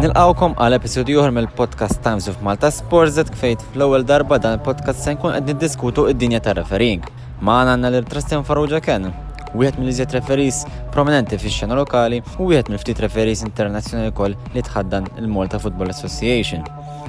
Nilqawkom għal episodju oħra mill-podcast Times of Malta Sports that kfejt fl-ewwel darba dan il-podcast se nkun qed niddiskutu id-dinja tar-refereeing. Magħna għandna lil Tristan Farrugia Ken, wieħed mill-iżjed referis prominenti fix-xena lokali u wieħed mill-ftit referis internazzjonali wkoll li tħaddan il-Malta Football Association.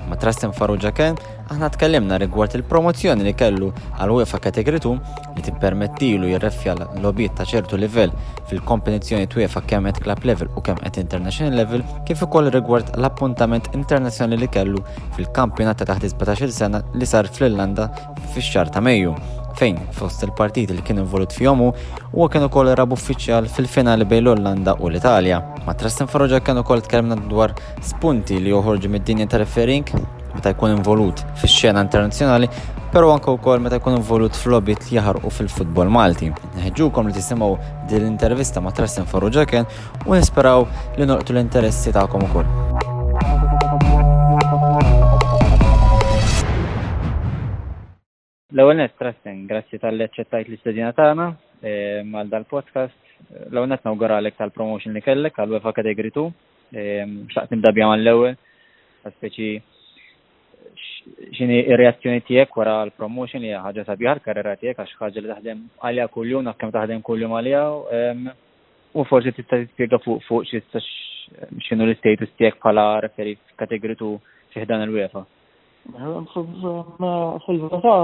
Ma' Trastem Farrugia Ken aħna tkellimna rigward il-promozzjoni li kellu għal UEFA Category 2 li tippermettilu jirreffja l-lobiet ta' ċertu livell fil-kompetizzjoni twiefa kemm qed club level u kemm qed international level kif ukoll rigward l-appuntament internazzjonali li kellu fil-kampjonat ta' taħt 17 sena li sar fl-Irlanda fix-xahar ta' Mejju, fejn, fost il-partiti li kien involut fihom hu, huwa kien ukoll rab uffiċjal fil-finali bejn l-Olanda u l-Italja. Ma' Tristan Farrugia kien ukoll tkellimna dwar spunti li joħorġu mid-dinja ta' referring meta jkun involut fix-xena internazzjonali, però anke wkoll meta jkun involut f'lobit li jaħarqu fil-futbol Malti. Neħġukom li tisimgħu din l-intervista ma' Tristan Farrugia kien u nisperaw li nolqtu l-interessi tagħkom ukoll. L-ewwel nett Trasten, grazzi tal-li aċċettajt l-istedina tagħna eh, mal dal-podcast. L-ewwel nett nawguralek tal-promotion li kellek għal UEFA Category 2. Eh, xtaqt nibda bija mal-ewwel, speċi xini reazzjoni tijek wara l-promotion li ħagġa sabiħa l-karriera tijek għax ħagġa li taħdem għalija kull-jum, naf kem taħdem kull-jum għalija. U forsi tista' tispjega fuq fuq x'issa x'inhu l-istatus tiegħek bħala referee f'kategori tu fih dan il-UEFA? Fil-verità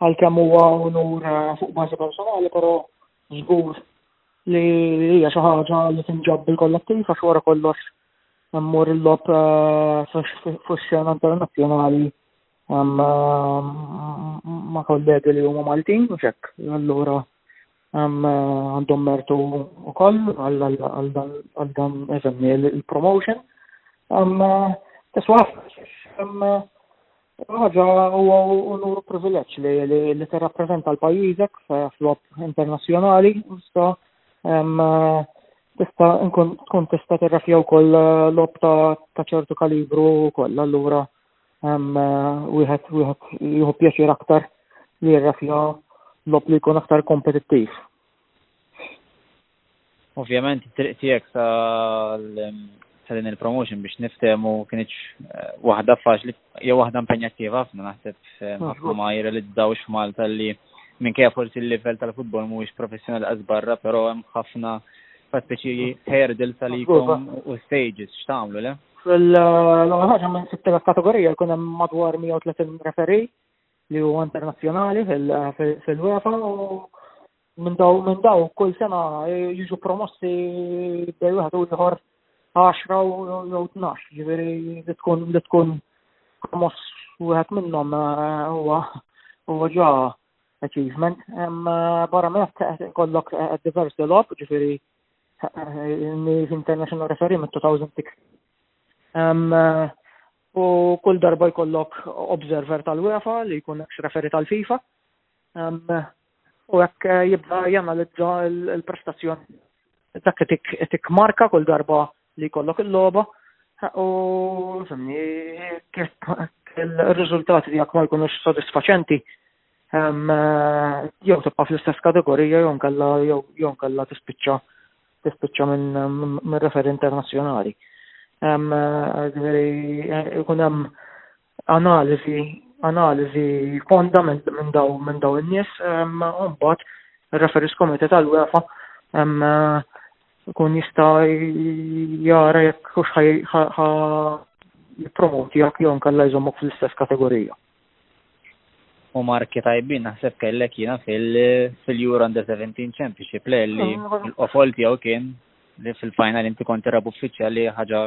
għalkemm huwa unur eh, fuq bażi personali, però żgur li hija xi ħaġa li tinġabb il-kollettiv għax wara kollox mmur il-lob eh, fix-xena internazzjonali ma' kollegi li huma Maltin u xek. Allura għandhom mertu u koll għal dan eżemmi il-promotion. Għamma tiswaf, ħagġa u unur privileċ li li t-rapprezenta l-pajizek fl-op internazjonali, sta tista nkun tkun tista terrafjaw koll l-op ta' ċertu kalibru koll, allura wieħed wieħed jieħu pjaċir aktar li jirrafja lob li jkun aktar kompetittiv. Ovvjament, triq tiegħek ta' din il-promotion biex niftemu kienieċ eh, waħda faċli, jew waħda impenjattiva ħafna naħseb eh, ħafna ma jirrealizzawx f'Malta li minkejja forsi l-livell tal-futbol mhuwiex professjonali qas barra, però hemm ħafna fattiċi hurdles għalikom u stages x'tagħmlu le? L-ewwel ħaġa minn sitt kategorija jkun hemm madwar 130 referi li huwa internazzjonali fil-UEFA u minn daw minn daw kull sena jiġu promossi bej wieħed u ieħor 10 jew 12, jiġifieri li tkun li tkun promoss wieħed minnhom eh, huwa huwa ġa achievement. Eh, barra minn kollok eh, diversi lob, ġifieri Navy International Referee mit 2006. Eh, u kull darba jkollok observer tal-UEFA li jkun ex referi tal-FIFA. U hekk eh, jibda janalizza l-prestazzjoni. Dak etik marka kull darba li jkollok il-logħba u fimni kif il-riżultati li ma jkunux sodisfaċenti jew tibqa' fl-istess kategorija jew nkella jew nkella tispiċċa tispiċċa minn referi internazzjonali. Ikun hemm analiżi analiżi fonda minn daw minn daw in-nies u mbagħad ir-referis komitet tal-UEFA kun jista' jara jekk hux jippromoti jekk jew nkella jżommok fl-istess kategorija. U marki tajbin naħseb kellek jiena fil-Euro Under 17 Championship le li oh. l-qofol tiegħu kien li fil-final inti konti rabu uffiċjal li ħaġa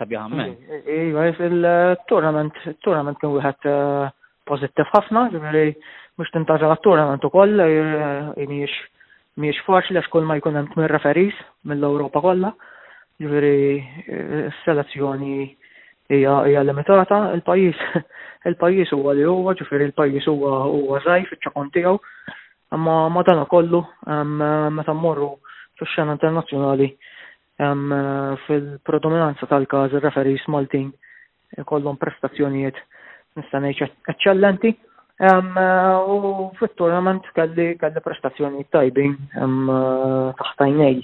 sabiħa mmen. Iva, il-tournament, il-tournament kien wieħed eh, pozittiv ħafna, ġifieri mhux tintaġa għat-tournament ukoll, eh, iniex Mhijiex faċli għax kull ma jkun hemm tmien referees mill-Ewropa kollha, jiġifieri eh, s-selezzjoni hija limitata, il-pajjiż il-pajjiż huwa li huwa, ġifieri il-pajjiż huwa huwa żgħir fiċ-ċakon tiegħu, imma ma dan kollu eh, meta mmorru fix-xena internazzjonali Hemm eh, fil-predominanza tal-każ ir-referis Maltin kollhom prestazzjonijiet nista' ngħid eċċellenti. Eh, u fit-tournament kelli kelli prestazzjonijiet tajbin eh, taħtajnej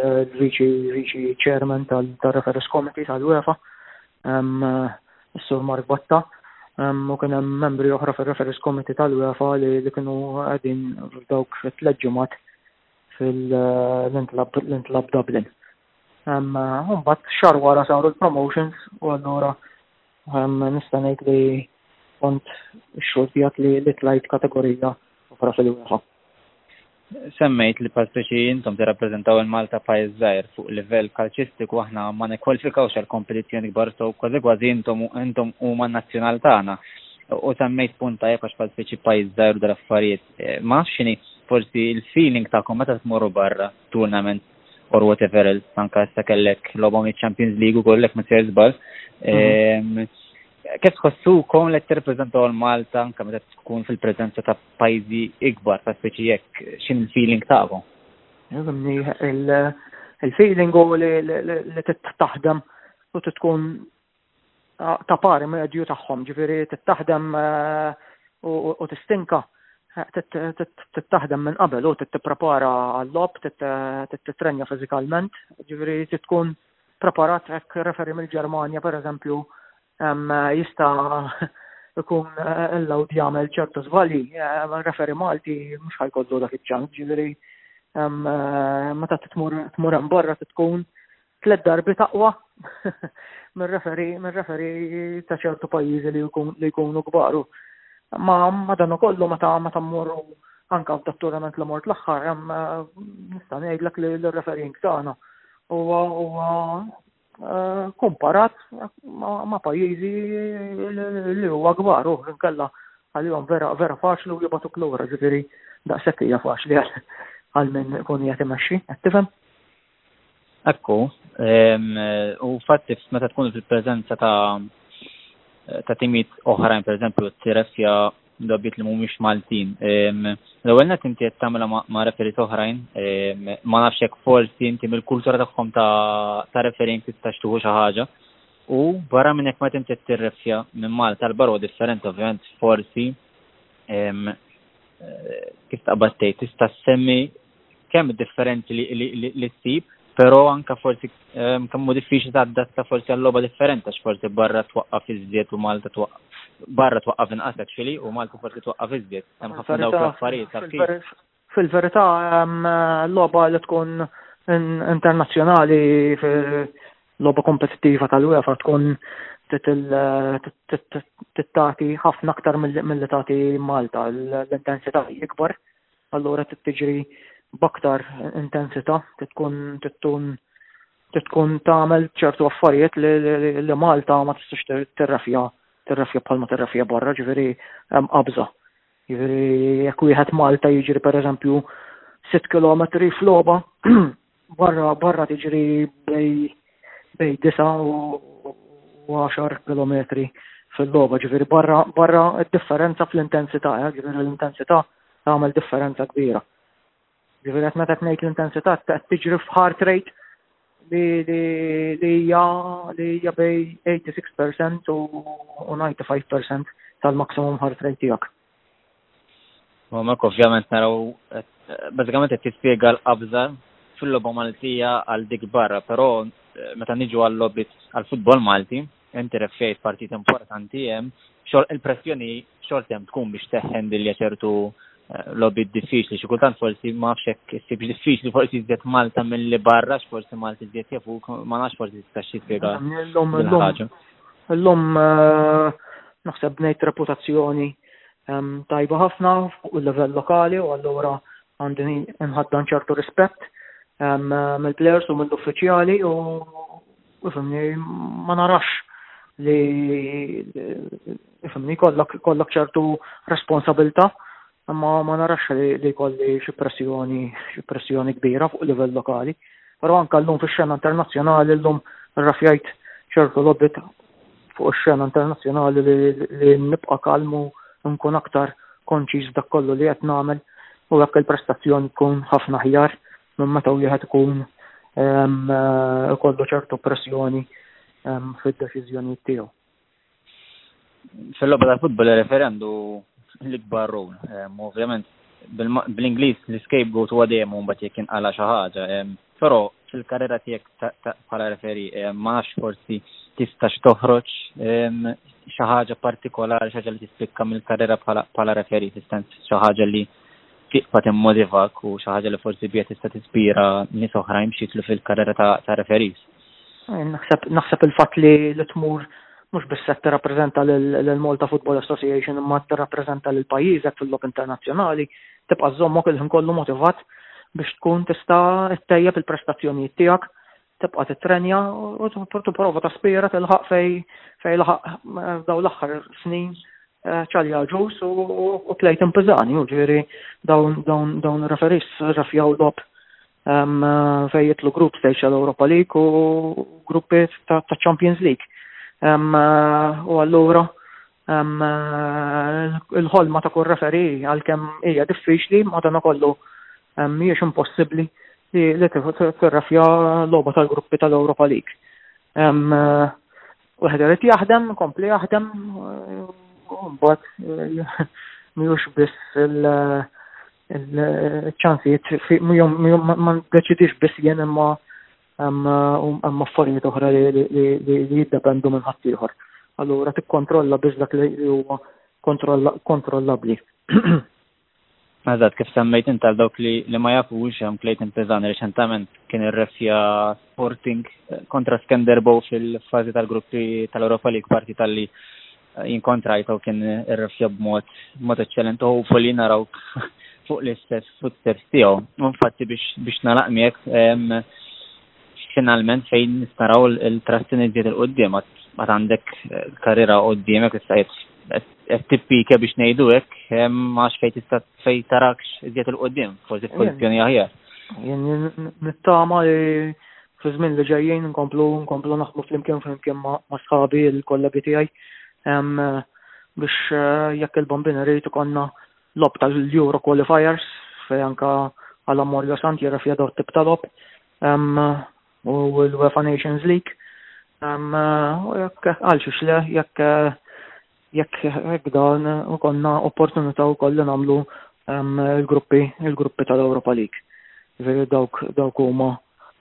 l-viċi chairman tal-referis committee tal-UEFA s-sur Mark Batta u kien hemm membri oħra fir-referis committee tal-UEFA li kienu qegħdin f'dawk it-tleġġimat fil-Intlab Dublin. Umbat xar wara saru l-promotions u allura nista' ngħid li kont xogħol tiegħek li li tlajt kategorija u fra fil-wieħa. Semmejt li patriċi intom tirrappreżentaw il-Malta pajjiż żgħir fuq livell kalċistiku aħna ma nikkwalifikawx għal kompetizzjoni kbar so kważi kważi intom intom huma n-nazzjonal tagħna. U semmejt punta jekk għax patriċi pajjiż żgħir u dal-affarijiet. Eh, ma nafx xini, forsi il-feeling ta'kom meta tmorru barra tournament or whatever else, tanka issa kellek logħba mit Champions League u kollek ma sejr żball. Mhm. Kif tħossu kon li tirrepreżentaw l-Malta anke meta tkun fil-preżenza ta' pajjiżi ikbar ta' speċi jekk x'in il-feeling tagħkom? Il-feeling u li t-taħdem u tkun ta' pari medju tagħhom, ġifieri tittaħdem eh, u tistinka tittaħdem minn qabel u tipprepara għall-lob, titrenja fiżikalment, ġifieri tkun preparat hekk referi mill-Ġermanja pereżempju jista' ikun eh, l-lawd jagħmel ċertu żbalji, eh, referi Malti mhux ħajkollu dak iċ-ċans, ġifieri eh, meta tmur hemm barra tkun Tlet darbi taqwa mir-referi mir-referi ta' ċertu pajjiżi li jkunu kbaru. Ma ma dan ukollu meta meta mmorru anke f'datturament li mort l-aħħar hemm eh, nista' ngħidlek li l-refering tagħna huwa huwa eh, komparat ma' pajjiżi li huwa kbar u nkella għalihom vera vera faċli u jibgħatu klura ġifieri daqshekk hija faċli għal min ikun jagħti mexxi, qed tifhem? Ekku, u fatti meta tkun fil-preżenza ta' ta' timit oħrajn, per eżempju, t-tirefja dobbit li mumiex Maltin. L-ewwel net inti qed tagħmilha ma' referit oħrajn, ma nafx hekk forsi inti mill-kultura tagħhom ta' referin tistax tuħu xi ħaġa. U barra minn hekk meta inti tirrefja minn Malta l-barwa differenti ovvjament forsi eh, kif taqbad tgħid tista' semmi kemm differenti li, li, li, li ssib, però anka forsi ehm, kemm hu diffiċli tadatta forsi għal logħba differenti għax forsi barra twaqqaf iżjed u Malta twaqqaf barra twaqqaf inqas actually u Malta forsi twaqqaf iżjed. Hemm ħafna dawk l-affarijiet Fil-verità ehm, logħba li tkun internazzjonali logħba kompetittiva tal-UEFA tkun tittati ħafna aktar mill-li tagħti Malta l-intensità jikbar allura trid tiġri b'aktar intensità, trid tkun trid tkun trid tkun tagħmel ċertu affarijiet li Malta ma tistax tirrafja tirrafja bħalma tirrafja barra, ġifieri hemm qabża. Ġifieri jekk wieħed Malta jiġri pereżempju 6 km f'logħba, Barra barra tiġri bej bej 9 u 10 km fil-logħba, ġifieri barra barra d-differenza fl-intensità, eh, ġifieri l-intensità tagħmel differenza kbira. Ġifieri qed meta tnejt l-intensità qed tiġri f'heart rate li hija li hija bej 86% u 95% tal-maximum heart rate tiegħek. U mek ovvjament naraw, bazzikament qed tispjega l-qabża fil-logħba Maltija għal dik barra, però eh, meta niġu għal lobby għall-futbol Malti, inti refxejt partit importanti hemm, xogħol il-pressjoni xogħol hemm tkun biex teħħen dilja ċertu eh, lobby diffiċli, xi kultant forsi ma nafx hekk issib diffiċli forsi żjed Malta milli barra, x'forsi Malti żjed jafuk, ma nafx forsi tistax tispjega. Illum naħseb bnejt reputazzjoni tajba ħafna fuq il-level lokali u allura għandi nħaddan ċertu rispett mill-plers u mill-uffiċjali u ifimni ma narax li ifimni kollok ċertu responsabilta Imma ma narax li jkolli xi pressjoni, xi pressjoni kbira fuq livell lokali. Però anke llum fix-xena internazzjonali llum rrafjajt ċertu lobit fuq ix-xena internazzjonali li, li nibqa' kalmu nkun aktar konċiż dak kollu li qed nagħmel u hekk il-prestazzjoni tkun ħafna ħjar minn meta wieħed ikun ehm, eh, ikollu ċertu pressjoni ehm, fid-deċiżjonijiet tiegħu. Fil-logħba tal-futbol ir-referee għandu l-ikbar rol. Ovvjament bl-Ingliż l-scapegoat huwa dejjem u mbagħad jekk inqala xi ħaġa. Però fil-karriera tiegħek bħala referi ma nafx forsi tistax toħroġ xi ħaġa partikolari, xi ħaġa li tispikka mill-karriera bħala referi, tista' xi ħaġa li tiqfa timmotivak u xi ħaġa li forsi biha tista' tispira nies oħrajn biex jitlu fil-karriera ta' referis. Eh, naħseb il-fatt li li tmur mhux biss qed tirrappreżenta l-Malta Football Association imma tirrappreżenta lil pajjiżek fil-log internazzjonali tibqa' żommok il-ħin kollu motivat biex tkun tista' ttejjeb il-prestazzjonijiet tiegħek tibqa' titrenja u tipprova taspira tilħaq fej fej laħaq eh, daw l-aħħar snin eh, ċalja ġus u plejt impiżani, u ġiri dawn referis rafjaw lob fejn jitlu groups ta' Europa League u gruppi ta' Champions League. U allura il-ħolma ta' kull referi għalkemm hija diffiċli madana kollu mhijiex impossibbli li tirrafja logħba tal-gruppi tal-Europa League. Wieħed irid jaħdem, kompli jaħdem, mbagħad eh, mhux biss il-ċansijiet eh, ma deċidix biss jien imma hemm affarijiet oħra li jiddependu minn ħaddieħor. Allura tikkontrolla biss dak li huwa kontrollabbli. Eżatt, kif semmejt int għal dawk li, li ma jafux hemm Clayton Pizzani reċentament kien irrefja Sporting eh, kontra Skenderbow fil-fażi tal-gruppi tal-Europa League parti tal-li eh, jinkontrajta u kien irrefja b'mod mod eċċellenti u fulli naraw fuq l-istess footsteps tiegħu. Infatti biex biex nalaq miegħek finalment fejn naraw il-trust inizjiet il-qoddim, għat għandek karriera qoddimek, issa qed tippike biex ngħidu hekk, għax fejn tista' fejn tarakx iżjed il-qudiem, forsi f'pożizzjoni aħjar. Jien nittama li fi żmien li ġejjin nkomplu nkomplu naħdmu flimkien flimkien ma' sħabi l-kollegi tiegħi biex eh, jekk il-bambin irid ikonna Logħob tal-Euro Qualifiers fejn anke Alan Morjo Sant jara fija daw tip ta' logħob u l-UEFA Nations League. U jekk għal xiex le, jekk jekk jekk dan u konna opportunità u kolli namlu il-gruppi il-gruppi tal-Europa League. Veri dawk dawk huma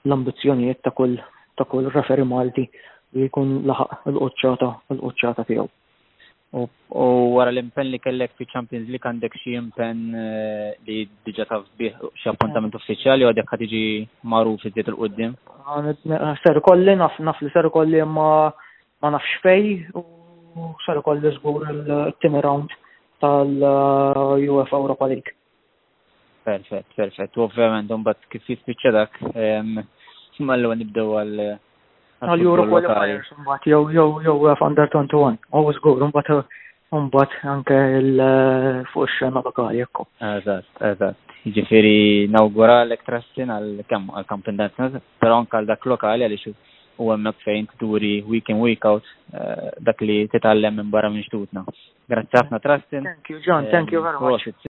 l-ambizzjonijiet ta' kull ta' kull referi Malti li jkun laħaq il-qoċċata il-qoċċata tiegħu. U wara l-impenn li kellek fi Champions League għandek xi impenn eh, li diġa taf bih xi appuntament uffiċjali għadek ħad iġi magħruf iżjed il-qudiem? Ser kolli naf naf li ser kolli ma ma nafx fej u ser kolli żgur il-timi round tal-UEFA Europa League. Perfett, perfett. U ovvjament mbagħad kif jispiċċa dak mallu nibdew għal għal Euro qualifiers mbagħad jew jew jew għaf under 21. Għaw żgur mbagħad mbagħad anke l fuq ix-xena lokali jekk. Eżatt, eżatt. Jiġifieri nawguralek trassin għal kemm għal Campin Dance, però anke għal dak lokali għaliex u hemmhekk fejn turi week in week out eh, dak li titgħallem minn barra minn xtutna. Grazzi ħafna Trustin. Thank you John, thank you very much.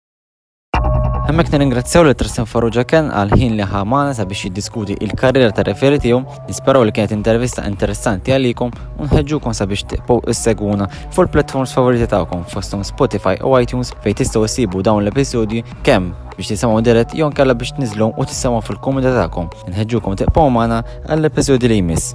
Hemmhekk nirringrazzjaw lil Tristan Farrugia Ken għal ħin li ħamana sabiex jiddiskuti il-karriera ta' referi tiegħu, nisperaw li kienet intervista interessanti għalikom u nħeġġukom sabiex tibqgħu issegwuna fuq il-platforms favoriti tagħkom fosthom Spotify u iTunes fejn tistgħu issibu dawn l-episodji kemm biex tisimgħu dirett jew kella biex tniżlu u tisimgħu fil-komunità tagħkom. Nħeġġukom tibqgħu magħna għall-episodji li jmiss.